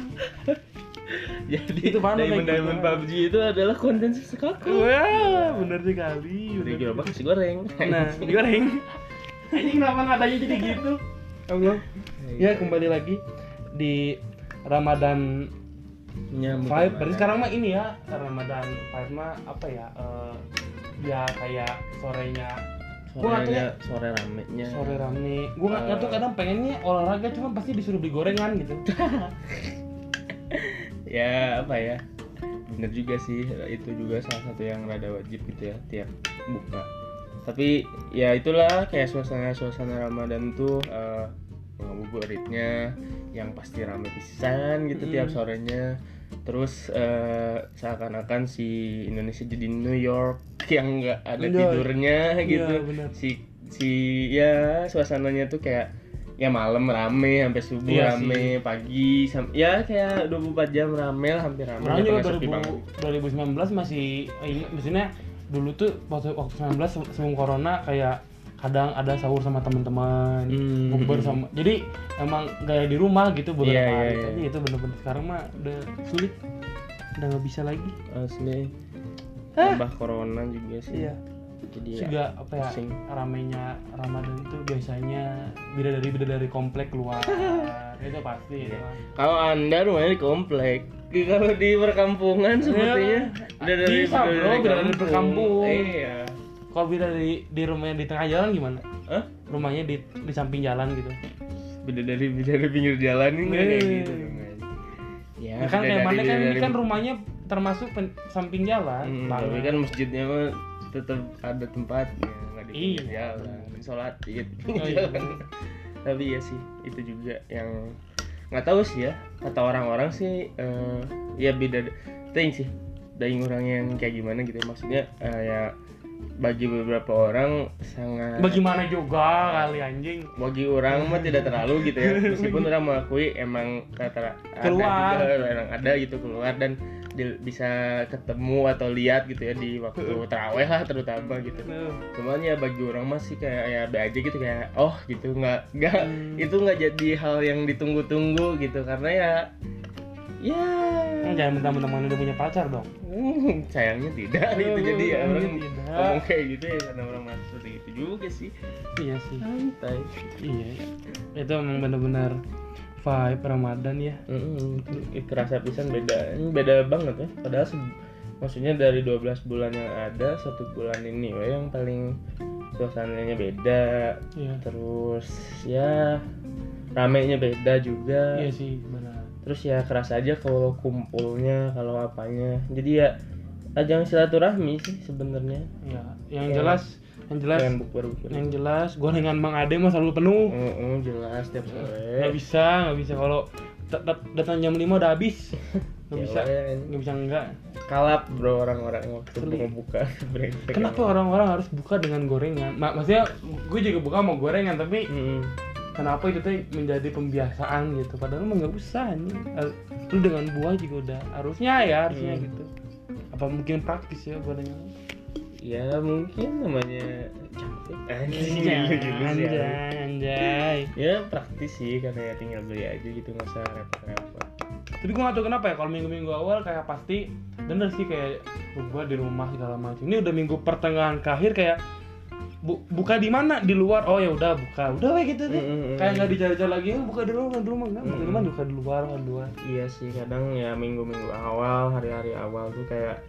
[SPEAKER 2] jadi
[SPEAKER 1] Itu mana
[SPEAKER 2] diamond diamond? PUBG itu adalah konten sesuatu
[SPEAKER 1] wah bener sekali
[SPEAKER 2] udah gerobak nasi goreng.
[SPEAKER 1] Nah <laughs> digoreng. Ini kenapa nadanya jadi gitu? <laughs> Allah. Ya kembali lagi di Ramadan
[SPEAKER 2] Nyambut
[SPEAKER 1] Five,
[SPEAKER 2] Ramadan.
[SPEAKER 1] berarti sekarang mah ini ya Ramadan Five mah apa ya? eh, ya kayak sorenya
[SPEAKER 2] sorenya
[SPEAKER 1] ya.
[SPEAKER 2] sore ramenya
[SPEAKER 1] sore rame. Nggak tahu
[SPEAKER 2] Eh.
[SPEAKER 1] kadang pengennya olahraga cuma pasti disuruh beli gorengan gitu. <laughs>
[SPEAKER 2] ya apa ya bener juga sih itu juga salah satu yang rada wajib gitu ya tiap buka tapi ya itulah kayak suasana suasana Ramadan tuh eh ngabuburitnya yang pasti rame pisan gitu
[SPEAKER 1] Mm.
[SPEAKER 2] tiap sorenya terus eh, seakan-akan si Indonesia jadi New York yang nggak ada
[SPEAKER 1] Iya.
[SPEAKER 2] tidurnya gitu
[SPEAKER 1] Iya, bener.
[SPEAKER 2] si si ya suasananya tuh kayak ya malam rame sampai subuh
[SPEAKER 1] Iya
[SPEAKER 2] rame pagi sam ya kayak 24 jam rame lah hampir rame
[SPEAKER 1] Orang juga
[SPEAKER 2] pernah sepi banget.
[SPEAKER 1] 2000, 2019 masih ini maksudnya dulu tuh waktu waktu 19 se- sebelum corona kayak kadang ada sahur sama teman-teman,
[SPEAKER 2] Hmm.
[SPEAKER 1] bukber sama. Jadi emang gaya di rumah gitu beberapa
[SPEAKER 2] Iya, iya,
[SPEAKER 1] hari.
[SPEAKER 2] iya.
[SPEAKER 1] Tapi itu bener-bener sekarang mah udah sulit. Udah nggak bisa lagi.
[SPEAKER 2] asli tambah corona juga sih
[SPEAKER 1] Iya.
[SPEAKER 2] jadi ya
[SPEAKER 1] juga apa ya
[SPEAKER 2] pusing.
[SPEAKER 1] ramainya Ramadan itu biasanya bidadari bidadari komplek keluar <laughs> itu pasti mah.
[SPEAKER 2] kalau anda rumahnya di komplek kalau di perkampungan sepertinya udah dari
[SPEAKER 1] Iya. Bisa, bro, bidadari perkampung.
[SPEAKER 2] iya
[SPEAKER 1] kalau bidadari di rumahnya di tengah jalan gimana
[SPEAKER 2] Hah?
[SPEAKER 1] rumahnya di di samping jalan gitu
[SPEAKER 2] beda dari beda dari pinggir jalan ini kayak gitu guys. ya
[SPEAKER 1] Ya kan kayak mana kan ini kan rumahnya termasuk pen- samping jalan
[SPEAKER 2] Hmm, tapi kan masjidnya mah tetap ada tempatnya nggak di pinggir
[SPEAKER 1] Iya.
[SPEAKER 2] jalan sholat id
[SPEAKER 1] Oh, iya. <laughs>
[SPEAKER 2] tapi ya sih itu juga yang nggak tahu sih ya kata orang-orang sih eh, ya beda ting sih dari orang yang kayak gimana gitu ya. maksudnya eh, ya bagi beberapa orang sangat
[SPEAKER 1] bagaimana juga kali anjing.
[SPEAKER 2] Bagi orang mah tidak terlalu gitu ya. <laughs> Meskipun orang mengakui emang kata
[SPEAKER 1] Keluar.
[SPEAKER 2] ada juga orang ada gitu keluar dan di- bisa ketemu atau lihat gitu ya di waktu terawih lah terutama gitu. Cuman ya bagi orang masih kayak ya be aja gitu kayak oh gitu. Nggak nggak.
[SPEAKER 1] Hmm.
[SPEAKER 2] itu nggak jadi hal yang ditunggu-tunggu gitu. Karena ya ya.
[SPEAKER 1] Kan jangan mentang-mentang udah punya pacar dong.
[SPEAKER 2] Hmm, sayangnya tidak. Gitu jadi ya orang
[SPEAKER 1] tidak.
[SPEAKER 2] ngomong kayak gitu ya karena orang masih seperti itu juga sih.
[SPEAKER 1] Iya sih.
[SPEAKER 2] Santai.
[SPEAKER 1] Iya. Itu emang bener-bener vibe Ramadan ya.
[SPEAKER 2] Mm, kerasa pisan beda. Ini beda banget ya. Padahal se- maksudnya dari 12 bulan yang ada satu bulan ini we yang paling suasananya beda.
[SPEAKER 1] Iya.
[SPEAKER 2] Terus ya ramenya beda juga.
[SPEAKER 1] Iya sih benar
[SPEAKER 2] terus ya kerasa aja kalau kumpulnya kalau apanya. Jadi ya ajang silaturahmi sih sebenarnya.
[SPEAKER 1] Iya yang
[SPEAKER 2] Ya.
[SPEAKER 1] jelas yang jelas
[SPEAKER 2] Pengen bukber bukber
[SPEAKER 1] yang jelas gorengan Mang Ade mah selalu penuh.
[SPEAKER 2] Mm, mm, jelas tiap
[SPEAKER 1] nggak
[SPEAKER 2] sore.
[SPEAKER 1] bisa nggak bisa. Kalau dat- dat- datang jam 5 udah habis. <laughs> Nggak
[SPEAKER 2] Ya,
[SPEAKER 1] bisa.
[SPEAKER 2] we.
[SPEAKER 1] nggak bisa enggak
[SPEAKER 2] kalap bro orang-orang waktu mau buka <laughs>
[SPEAKER 1] kenapa orang-orang harus buka dengan gorengan? Mak maksudnya gue juga buka mau gorengan tapi
[SPEAKER 2] Mm.
[SPEAKER 1] Kenapa itu tuh menjadi pembiasaan gitu? Padahal mah nggak usah nih lu dengan buah juga udah harusnya ya harusnya
[SPEAKER 2] Hmm.
[SPEAKER 1] gitu. Apa mungkin praktis ya gue nanya
[SPEAKER 2] ya mungkin namanya cantik. Anjing
[SPEAKER 1] anjay anjay. anjay.
[SPEAKER 2] Ya praktis sih karena ya tinggal beli aja gitu nggak usah repot-repot.
[SPEAKER 1] Tapi gue gak tau kenapa ya kalau minggu-minggu awal kayak pasti bener sih kayak gue di rumah segala macam. Ini udah minggu pertengahan ke akhir kayak bu- buka di mana? Di luar. Oh ya udah buka. Udah kayak gitu deh
[SPEAKER 2] Mm-mm.
[SPEAKER 1] kayak nggak dicari-cari lagi. "Eh, buka di rumah di rumah nggak
[SPEAKER 2] Mm.
[SPEAKER 1] rumah buka di luar buka di luar.
[SPEAKER 2] Iya sih kadang ya minggu-minggu awal hari-hari awal tuh kayak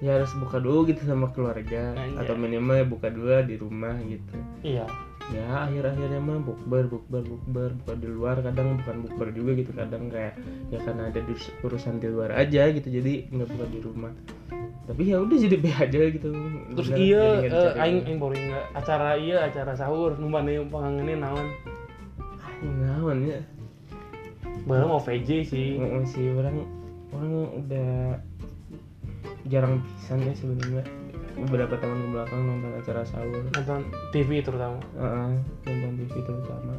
[SPEAKER 2] ya harus buka dulu gitu sama keluarga.
[SPEAKER 1] Anjay.
[SPEAKER 2] atau minimal ya buka dulu di rumah gitu.
[SPEAKER 1] Iya.
[SPEAKER 2] Ya akhir-akhirnya mah bukber bukber bukber. Buka di luar kadang bukan bukber juga gitu. Kadang kayak ya karena ada urusan di luar aja gitu. Jadi nggak buka di rumah tapi ya udah jadi be aja gitu.
[SPEAKER 1] Terus
[SPEAKER 2] Bener,
[SPEAKER 1] iya
[SPEAKER 2] nggak
[SPEAKER 1] eh, aing aing baru ingat acara iya acara sahur numpang nih pengangenin naon.
[SPEAKER 2] Aing naon ya.
[SPEAKER 1] Baru mau VJ sih.
[SPEAKER 2] Ngomong sih orang orang udah jarang pisan ya sebenarnya. Beberapa tahun belakang nonton acara sahur.
[SPEAKER 1] Nonton TV terutama.
[SPEAKER 2] Heeh, nonton TV terutama.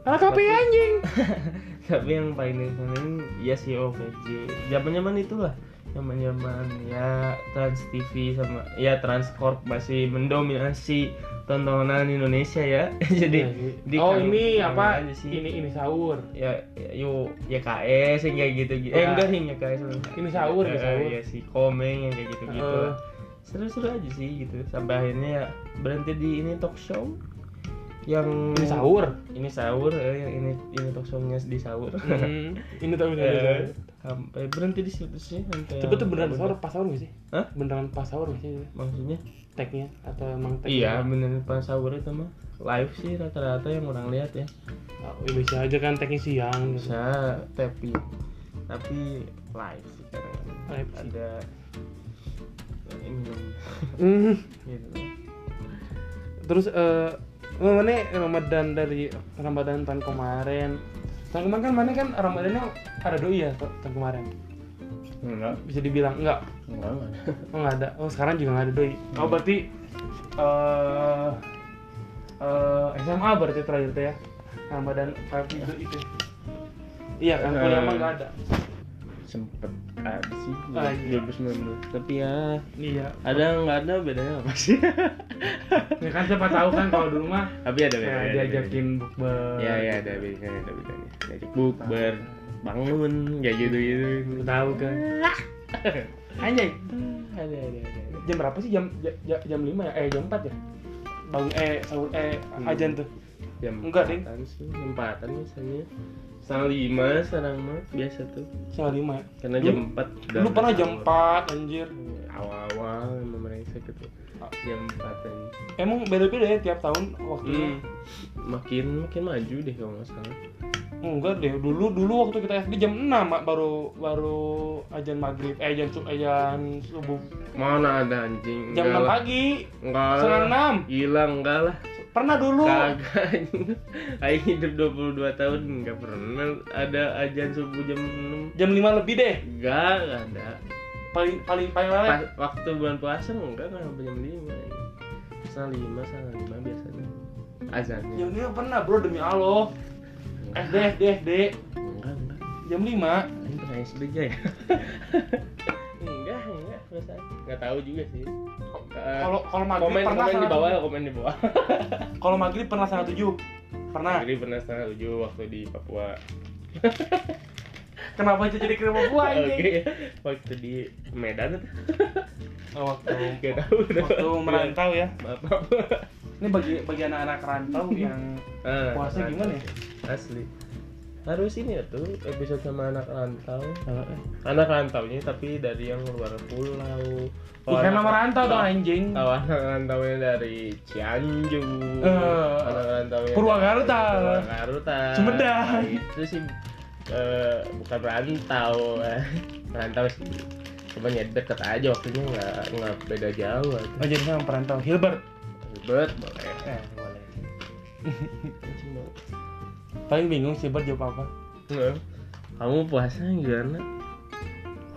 [SPEAKER 1] Karena kopi anjing. <laughs>
[SPEAKER 2] Tapi yang paling dikangenin ya si OVJ zaman zaman itulah zaman zaman ya Trans TV sama ya Transcorp masih mendominasi tontonan Indonesia ya. <laughs> Jadi di
[SPEAKER 1] oh ini apa?
[SPEAKER 2] sih.
[SPEAKER 1] ini ini sahur.
[SPEAKER 2] Ya, ya yuk ya KS yang kayak gitu gitu eh
[SPEAKER 1] Ya.
[SPEAKER 2] enggak nih ya KS
[SPEAKER 1] Ini sahur, ini
[SPEAKER 2] Eh,
[SPEAKER 1] sahur.
[SPEAKER 2] ya si Komeng yang kayak gitu gitu seru-seru aja sih gitu. Sampai akhirnya ya berhenti di ini talk show yang
[SPEAKER 1] ini sahur.
[SPEAKER 2] Ini sahur eh, yang ini ini talk show-nya di sahur.
[SPEAKER 1] Hmm, <laughs> ini tahu ini
[SPEAKER 2] Eh, sampai berhenti di situ sih
[SPEAKER 1] tapi tuh beneran sahur pas sahur gak sih?
[SPEAKER 2] Hah?
[SPEAKER 1] beneran pas sahur gak sih?
[SPEAKER 2] Maksudnya?
[SPEAKER 1] Tagnya atau emang tag
[SPEAKER 2] iya bener pas sahur itu mah. Live sih rata-rata yang orang lihat ya.
[SPEAKER 1] Oh, ya bisa aja kan tagnya siang gitu.
[SPEAKER 2] bisa tapi tapi live sih kadang-kadang.
[SPEAKER 1] Live sih.
[SPEAKER 2] ada ini
[SPEAKER 1] Hmm. <laughs>
[SPEAKER 2] gitu.
[SPEAKER 1] Terus eh mana Ramadan dari Ramadan tahun kemarin. Tahun kemarin kan mana kan Ramadannya ada doi ya ta- tahun kemarin?
[SPEAKER 2] Enggak.
[SPEAKER 1] Bisa dibilang enggak?
[SPEAKER 2] Enggak enggak.
[SPEAKER 1] Oh nggak ada. Oh sekarang juga nggak ada doi. Oh berarti eh eh SMA berarti terakhir tuh ya? Ramadan Five itu. Itu iya kan?
[SPEAKER 2] Eh.
[SPEAKER 1] kuliah mah nggak ada
[SPEAKER 2] sempet ada sih
[SPEAKER 1] Ah, iya.
[SPEAKER 2] 2019 tapi ya
[SPEAKER 1] iya.
[SPEAKER 2] ada nggak ada bedanya apa sih?
[SPEAKER 1] Ya kan siapa tahu kan kalau dulu mah
[SPEAKER 2] tapi ada bedanya ada
[SPEAKER 1] diajakin bukber.
[SPEAKER 2] Ya ya ada bedanya ada bedanya. Diajak bukber bangun kayak gitu gitu
[SPEAKER 1] tahu kan <laughs> anjay.
[SPEAKER 2] Ada ada ada
[SPEAKER 1] jam berapa sih? Jam jam, jam 5 ya? Eh jam 4 ya? Bangun eh sahur eh
[SPEAKER 2] Hmm.
[SPEAKER 1] ajan tuh.
[SPEAKER 2] Jam
[SPEAKER 1] Enggak, Ding.
[SPEAKER 2] jam empatan biasanya setengah lima sekarang mah biasa tuh.
[SPEAKER 1] Setengah lima ya?
[SPEAKER 2] Karena jam empat
[SPEAKER 1] lu pernah
[SPEAKER 2] sahur.
[SPEAKER 1] jam 4 anjir
[SPEAKER 2] awal-awal emang mereka gitu jam empatan
[SPEAKER 1] emang beda-beda ya tiap tahun waktunya
[SPEAKER 2] hmm. makin makin maju deh kalau nggak salah.
[SPEAKER 1] Enggak deh dulu dulu waktu kita SD jam 6 Mak, baru baru ajan maghrib eh ajan ajan subuh.
[SPEAKER 2] Mana ada anjing?
[SPEAKER 1] Jam 6
[SPEAKER 2] Enggak lah.
[SPEAKER 1] pagi.
[SPEAKER 2] Enggak
[SPEAKER 1] setengah enam.
[SPEAKER 2] Hilang enggak lah
[SPEAKER 1] pernah dulu.
[SPEAKER 2] Kagak. <laughs> Aing hidup 22 tahun enggak pernah ada ajan subuh jam 6
[SPEAKER 1] jam 5 lebih deh.
[SPEAKER 2] Enggak enggak ada.
[SPEAKER 1] Paling paling paling lama.
[SPEAKER 2] Waktu bulan puasa enggak enggak sampai jam 5 setengah lima setengah lima biasanya. Azannya.
[SPEAKER 1] Jam 5 pernah bro demi Allah. SD SD SD
[SPEAKER 2] enggak enggak
[SPEAKER 1] jam 5
[SPEAKER 2] Aing pernah SD aja ya <laughs> perasaan enggak tahu juga sih Eh,
[SPEAKER 1] kalau kalau maghrib
[SPEAKER 2] komen
[SPEAKER 1] pernah
[SPEAKER 2] komen di bawah
[SPEAKER 1] tujuh.
[SPEAKER 2] komen di bawah <laughs>
[SPEAKER 1] kalau maghrib pernah setengah tujuh pernah
[SPEAKER 2] jadi pernah setengah tujuh waktu di Papua <laughs>
[SPEAKER 1] kenapa aja jadi gua <laughs>
[SPEAKER 2] Oke,
[SPEAKER 1] ini
[SPEAKER 2] waktu di Medan
[SPEAKER 1] oh, waktu
[SPEAKER 2] Gak tahu
[SPEAKER 1] waktu merantau ya
[SPEAKER 2] Maaf, maaf.
[SPEAKER 1] ini bagi bagi anak-anak rantau yang
[SPEAKER 2] Ah,
[SPEAKER 1] Puasa
[SPEAKER 2] rantau.
[SPEAKER 1] gimana ya?
[SPEAKER 2] Asli. Harus ini ya tuh episode sama anak rantau.
[SPEAKER 1] eh.
[SPEAKER 2] Anak rantaunya tapi dari yang luar pulau.
[SPEAKER 1] Bukan
[SPEAKER 2] anak-
[SPEAKER 1] nama rantau dong anjing.
[SPEAKER 2] Tahu anak rantaunya dari Cianjur.
[SPEAKER 1] Eh,
[SPEAKER 2] anak rantaunya
[SPEAKER 1] Purwakarta.
[SPEAKER 2] Purwakarta.
[SPEAKER 1] Sumedang.
[SPEAKER 2] Nah, itu sih eh, bukan rantau. rantau sih. Cuman ya deket aja waktunya nggak nggak beda jauh.
[SPEAKER 1] Oh jadi sama perantau Hilbert.
[SPEAKER 2] Ribet boleh.
[SPEAKER 1] Eh, boleh. <laughs> Paling bingung sih Hilbert jawab apa.
[SPEAKER 2] Kamu puasa gimana?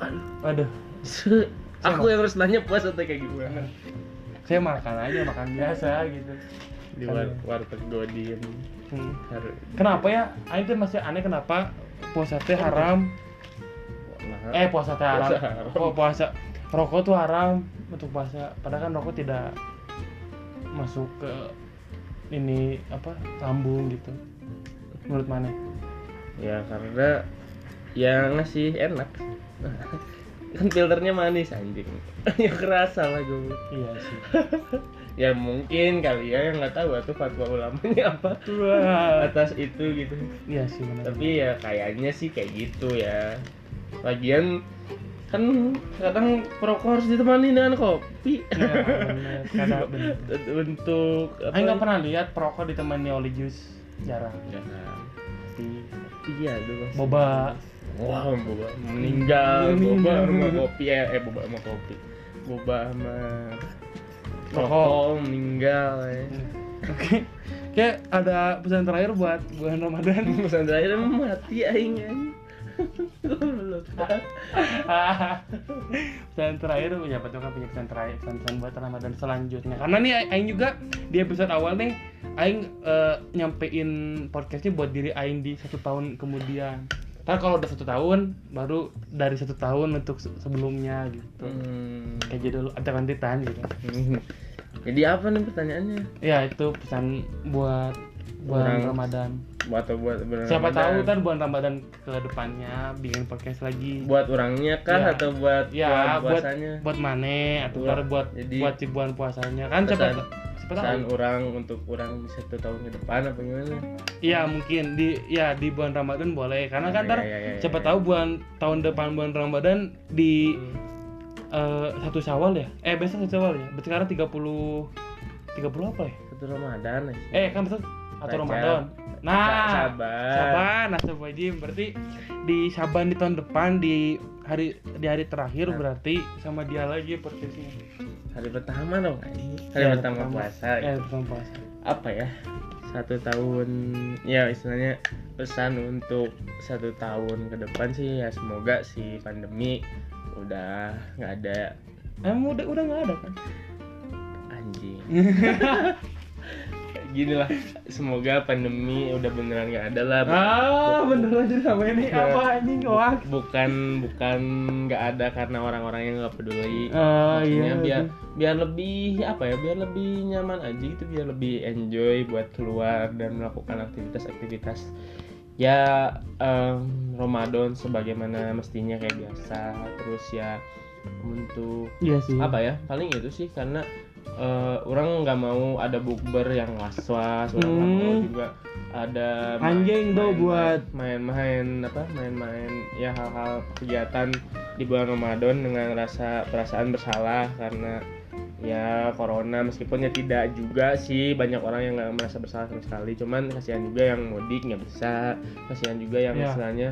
[SPEAKER 2] Aduh,
[SPEAKER 1] Waduh,
[SPEAKER 2] aku yang harus nanya puasa tuh kayak gimana?
[SPEAKER 1] saya makan aja makan biasa gitu.
[SPEAKER 2] Di war warteg Godin
[SPEAKER 1] Hmm.
[SPEAKER 2] harus.
[SPEAKER 1] Kenapa ya? Tuh masih aneh kenapa puasa teh haram.
[SPEAKER 2] Nah,
[SPEAKER 1] Eh puasa teh haram.
[SPEAKER 2] Haram.
[SPEAKER 1] Oh puasa rokok tuh haram untuk puasa padahal kan rokok tidak masuk ke ini apa lambung gitu menurut mana?
[SPEAKER 2] Ya karena ya ngasih enak. <laughs> Kan filternya manis anjing. <laughs> Ya kerasa lah gue
[SPEAKER 1] iya sih. <laughs>
[SPEAKER 2] Ya mungkin kali ya yang nggak tahu tuh fatwa ulamanya apa.
[SPEAKER 1] Wah.
[SPEAKER 2] atas itu gitu.
[SPEAKER 1] Iya sih benar.
[SPEAKER 2] Tapi ya kayaknya sih kayak gitu ya. Lagian kan kadang perokok harus ditemani dengan kopi.
[SPEAKER 1] Iya, bener. Kadang
[SPEAKER 2] untuk apa
[SPEAKER 1] Aing nggak pernah lihat perokok ditemani oleh jus jarang.
[SPEAKER 2] Ya,
[SPEAKER 1] di
[SPEAKER 2] iya dulu
[SPEAKER 1] boba.
[SPEAKER 2] Wah boba. Meninggal boba sama kopi. Ya eh boba sama kopi. Boba sama
[SPEAKER 1] Rokok.
[SPEAKER 2] rokok meninggal ya.
[SPEAKER 1] oke. Kayak ada pesan terakhir buat bulan Ramadan.
[SPEAKER 2] Pesan terakhir emang mati aing. <laughs>
[SPEAKER 1] pesan terakhir ya betul kan punya pesan terakhir pesan pesan buat Ramadan selanjutnya. Karena nih Aing juga di episode awal nih Aing eh, nyampein podcastnya buat diri Aing di satu tahun kemudian. Ntar kalau udah satu tahun baru dari satu tahun untuk se- sebelumnya gitu.
[SPEAKER 2] Hmm.
[SPEAKER 1] kayak judul ada kantitan gitu.
[SPEAKER 2] Jadi apa nih pertanyaannya?
[SPEAKER 1] ya itu pesan buat bulan
[SPEAKER 2] Orang-
[SPEAKER 1] Ramadan
[SPEAKER 2] Buat atau buat bulan
[SPEAKER 1] siapa
[SPEAKER 2] Ramadan?
[SPEAKER 1] tahu kan bulan Ramadan ke depannya bikin podcast lagi
[SPEAKER 2] buat orangnya kah
[SPEAKER 1] Ya.
[SPEAKER 2] atau buat
[SPEAKER 1] ya
[SPEAKER 2] buat
[SPEAKER 1] buat
[SPEAKER 2] puasanya?
[SPEAKER 1] buat mana atau
[SPEAKER 2] Buat-
[SPEAKER 1] buat
[SPEAKER 2] jadi-
[SPEAKER 1] buat si bulan puasanya kan
[SPEAKER 2] Pesan-
[SPEAKER 1] siapa
[SPEAKER 2] Pesan
[SPEAKER 1] tahu
[SPEAKER 2] orang untuk orang di satu tahun ke depan apa gimana?
[SPEAKER 1] iya mungkin di ya di bulan Ramadan boleh karena kan
[SPEAKER 2] Ya,
[SPEAKER 1] ntar
[SPEAKER 2] ya, ya, ya,
[SPEAKER 1] siapa
[SPEAKER 2] ya.
[SPEAKER 1] tahu bulan tahun depan bulan Ramadan di
[SPEAKER 2] Hmm.
[SPEAKER 1] eh, satu Syawal ya eh besok satu Syawal ya berarti sekarang 30 30 apa ya
[SPEAKER 2] Satu Ramadan ya.
[SPEAKER 1] eh kan besok atau. Ramadan nah
[SPEAKER 2] sabar.
[SPEAKER 1] Saban, Astagfirullahaladzim Berarti di Saban di tahun depan di hari di hari terakhir
[SPEAKER 2] Nah.
[SPEAKER 1] berarti sama dia lagi podcastnya.
[SPEAKER 2] Hari pertama dong anjing. Hari
[SPEAKER 1] Ya,
[SPEAKER 2] pertama puasa.
[SPEAKER 1] Eh, pertama puasa.
[SPEAKER 2] Apa ya? Satu tahun ya istilahnya pesan untuk satu tahun ke depan sih ya semoga si pandemi udah nggak ada
[SPEAKER 1] Emang udah udah nggak ada kan?
[SPEAKER 2] anjing <laughs> gini lah semoga pandemi udah beneran nggak ada lah
[SPEAKER 1] Ah, bener aja sama ini
[SPEAKER 2] Ya.
[SPEAKER 1] apa anjing wah.
[SPEAKER 2] bukan bukan nggak ada karena orang-orang yang nggak peduli
[SPEAKER 1] Ah,
[SPEAKER 2] Maksudnya
[SPEAKER 1] iya.
[SPEAKER 2] biar biar lebih apa ya biar lebih nyaman aja gitu biar lebih enjoy buat keluar dan melakukan aktivitas-aktivitas ya em, Ramadan sebagaimana mestinya kayak biasa terus ya untuk
[SPEAKER 1] Iya sih.
[SPEAKER 2] apa ya paling itu sih karena eh, orang nggak mau ada bukber yang was-was orang nggak mau
[SPEAKER 1] Hmm.
[SPEAKER 2] juga ada
[SPEAKER 1] Anjing tuh buat
[SPEAKER 2] main-main apa main-main ya hal-hal kegiatan di bulan Ramadan dengan rasa perasaan bersalah karena ya corona meskipun ya tidak juga sih banyak orang yang nggak merasa bersalah sama sekali cuman kasihan juga yang mudik nggak bisa kasihan juga yang
[SPEAKER 1] Ya.
[SPEAKER 2] istilahnya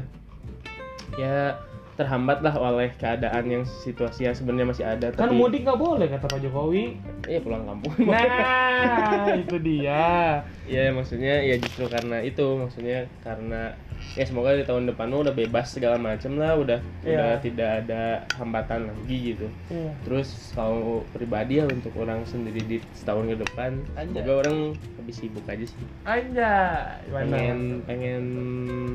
[SPEAKER 2] ya terhambat lah oleh keadaan yang situasi yang sebenarnya masih ada
[SPEAKER 1] kan
[SPEAKER 2] tapi
[SPEAKER 1] mudik nggak boleh kata Pak Jokowi.
[SPEAKER 2] iya pulang kampung
[SPEAKER 1] Nah, itu dia.
[SPEAKER 2] ya maksudnya ya justru karena itu maksudnya karena ya semoga di tahun depan udah bebas segala macam lah udah
[SPEAKER 1] Iya.
[SPEAKER 2] udah tidak ada hambatan lagi gitu
[SPEAKER 1] Iya.
[SPEAKER 2] terus kalau pribadi ya untuk orang sendiri di setahun ke depan
[SPEAKER 1] Anjay.
[SPEAKER 2] semoga orang lebih sibuk aja sih
[SPEAKER 1] Anjay,
[SPEAKER 2] pengen
[SPEAKER 1] pengen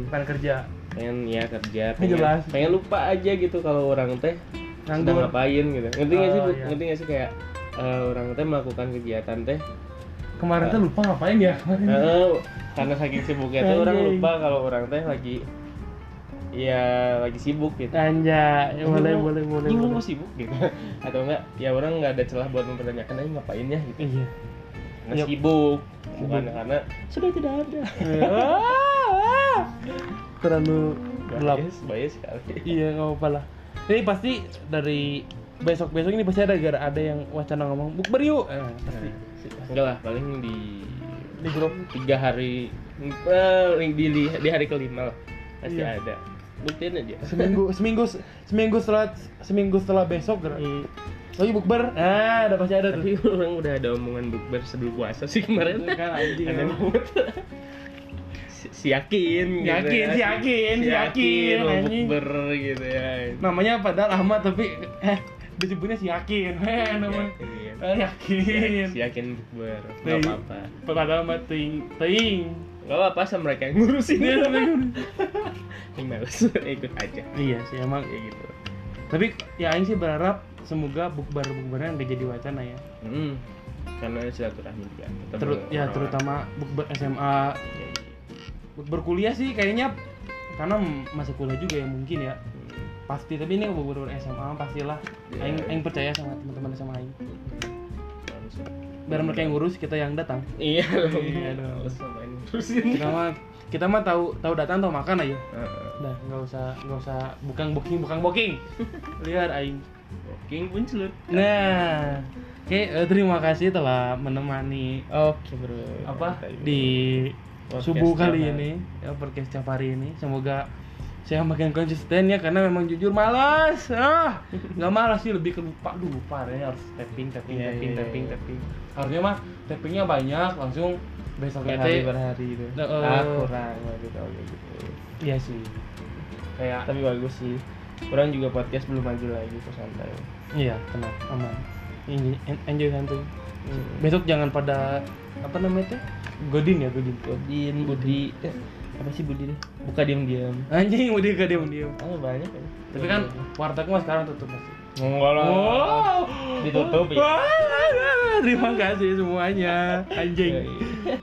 [SPEAKER 2] pengen
[SPEAKER 1] kerja.
[SPEAKER 2] pengen ya kerja pengen,
[SPEAKER 1] Jelas.
[SPEAKER 2] pengen lupa aja gitu kalau orang teh sedang
[SPEAKER 1] Nganggur.
[SPEAKER 2] ngapain gitu ngerti nggak sih
[SPEAKER 1] Oh,
[SPEAKER 2] Bu?
[SPEAKER 1] iya.
[SPEAKER 2] ngerti nggak sih kayak eh, orang teh melakukan kegiatan teh
[SPEAKER 1] Kemarin tuh lupa ngapain ya?
[SPEAKER 2] Eh, karena saking sibuknya tuh orang lupa kalau orang teh lagi ya lagi sibuk gitu
[SPEAKER 1] Anjay, ya boleh
[SPEAKER 2] Anjing,
[SPEAKER 1] boleh boleh. boleh.
[SPEAKER 2] kok sibuk gitu <laughs> atau enggak ya orang nggak ada celah buat mempertanyakan aja ngapain ya gitu
[SPEAKER 1] Iya.
[SPEAKER 2] nggak
[SPEAKER 1] Yap.
[SPEAKER 2] sibuk bukan
[SPEAKER 1] Sibuk.
[SPEAKER 2] karena sudah tidak ada <laughs> <laughs>
[SPEAKER 1] Terlalu gelap.
[SPEAKER 2] bias bias sekali
[SPEAKER 1] Iya nggak apa-apa lah. Ini pasti dari besok besok ini pasti ada gara ada yang wacana ngomong bukber yuk. Eh, pasti.
[SPEAKER 2] Enggak lah paling di
[SPEAKER 1] Di grup.
[SPEAKER 2] tiga hari di, di, di hari kelima lah pasti
[SPEAKER 1] Iya.
[SPEAKER 2] ada buktiin aja
[SPEAKER 1] Seminggu seminggu seminggu setelah seminggu setelah besok gara. Lagi bukber. Ah, udah pasti ada tuh.
[SPEAKER 2] tapi orang udah ada omongan bukber sebelum puasa sih kemarin
[SPEAKER 1] kan anjing.
[SPEAKER 2] Aneh
[SPEAKER 1] emang.
[SPEAKER 2] banget. si, yakin gitu
[SPEAKER 1] Yakin,
[SPEAKER 2] ya.
[SPEAKER 1] si yakin, si yakin,
[SPEAKER 2] bukber gitu ya
[SPEAKER 1] Namanya padahal Ahmad tapi eh disebutnya si yakin. <laughs> Namanya.
[SPEAKER 2] Yakin.
[SPEAKER 1] Yakin.
[SPEAKER 2] si yakin bukber nggak apa-apa
[SPEAKER 1] Padahal mah ting ting.
[SPEAKER 2] nggak apa-apa sama mereka yang ngurusin
[SPEAKER 1] Iya, tapi
[SPEAKER 2] yang <laughs> males <laughs> ikut aja
[SPEAKER 1] Iya sih emang
[SPEAKER 2] kayak gitu
[SPEAKER 1] tapi ya Aing sih berharap semoga bukber bukbernya nggak jadi wacana ya
[SPEAKER 2] hmm. karena silaturahmi juga
[SPEAKER 1] Terut ya terutama bukber SMA
[SPEAKER 2] Ya, iya.
[SPEAKER 1] bukber kuliah sih kayaknya karena masih kuliah juga ya mungkin ya. Pasti tapi ini bukber SMA pastilah.
[SPEAKER 2] Iya.
[SPEAKER 1] aing aing percaya sama teman-teman SMA aing. Biar mereka yang ngurus kita yang datang.
[SPEAKER 2] Iya dong.
[SPEAKER 1] Iya dong. Kita mah kita mah tahu tahu datang tahu makan aja. Udah nggak usah nggak usah bukan booking bukan booking. <laughs> Lihat aing.
[SPEAKER 2] King Puncelut.
[SPEAKER 1] Nah oke eh, terima kasih telah menemani
[SPEAKER 2] oke bro.
[SPEAKER 1] apa di
[SPEAKER 2] Podcast
[SPEAKER 1] subuh kali ini ya podcast hari ini. Semoga saya makin konsisten ya karena memang jujur malas. Ah nggak malas sih lebih ke lupa Duh, lupa ya harus tapping tapping
[SPEAKER 2] Iya,
[SPEAKER 1] tapping
[SPEAKER 2] iya,
[SPEAKER 1] tapping
[SPEAKER 2] iya.
[SPEAKER 1] tapping. Harusnya mah tappingnya banyak langsung besoknya
[SPEAKER 2] hari.
[SPEAKER 1] teh
[SPEAKER 2] per hari itu
[SPEAKER 1] Nah, eh.
[SPEAKER 2] ah kurang gitu gitu.
[SPEAKER 1] Iya sih. Kayak
[SPEAKER 2] tapi bagus sih. Kurang juga podcast belum maju lagi kok santai.
[SPEAKER 1] Iya tenang aman. Ini en- enjoy santuy
[SPEAKER 2] Hmm.
[SPEAKER 1] besok jangan pada apa namanya teh? Godin ya godin.
[SPEAKER 2] Godin Budi apa sih Budi buka diam diam
[SPEAKER 1] anjing udah gak diam diam
[SPEAKER 2] ah banyak kan
[SPEAKER 1] tapi kan warteg mah sekarang tutup pasti
[SPEAKER 2] enggak lah
[SPEAKER 1] Wow.
[SPEAKER 2] Ditutup, ya?
[SPEAKER 1] Terima kasih semuanya. Anjing.
[SPEAKER 2] Iya, iya.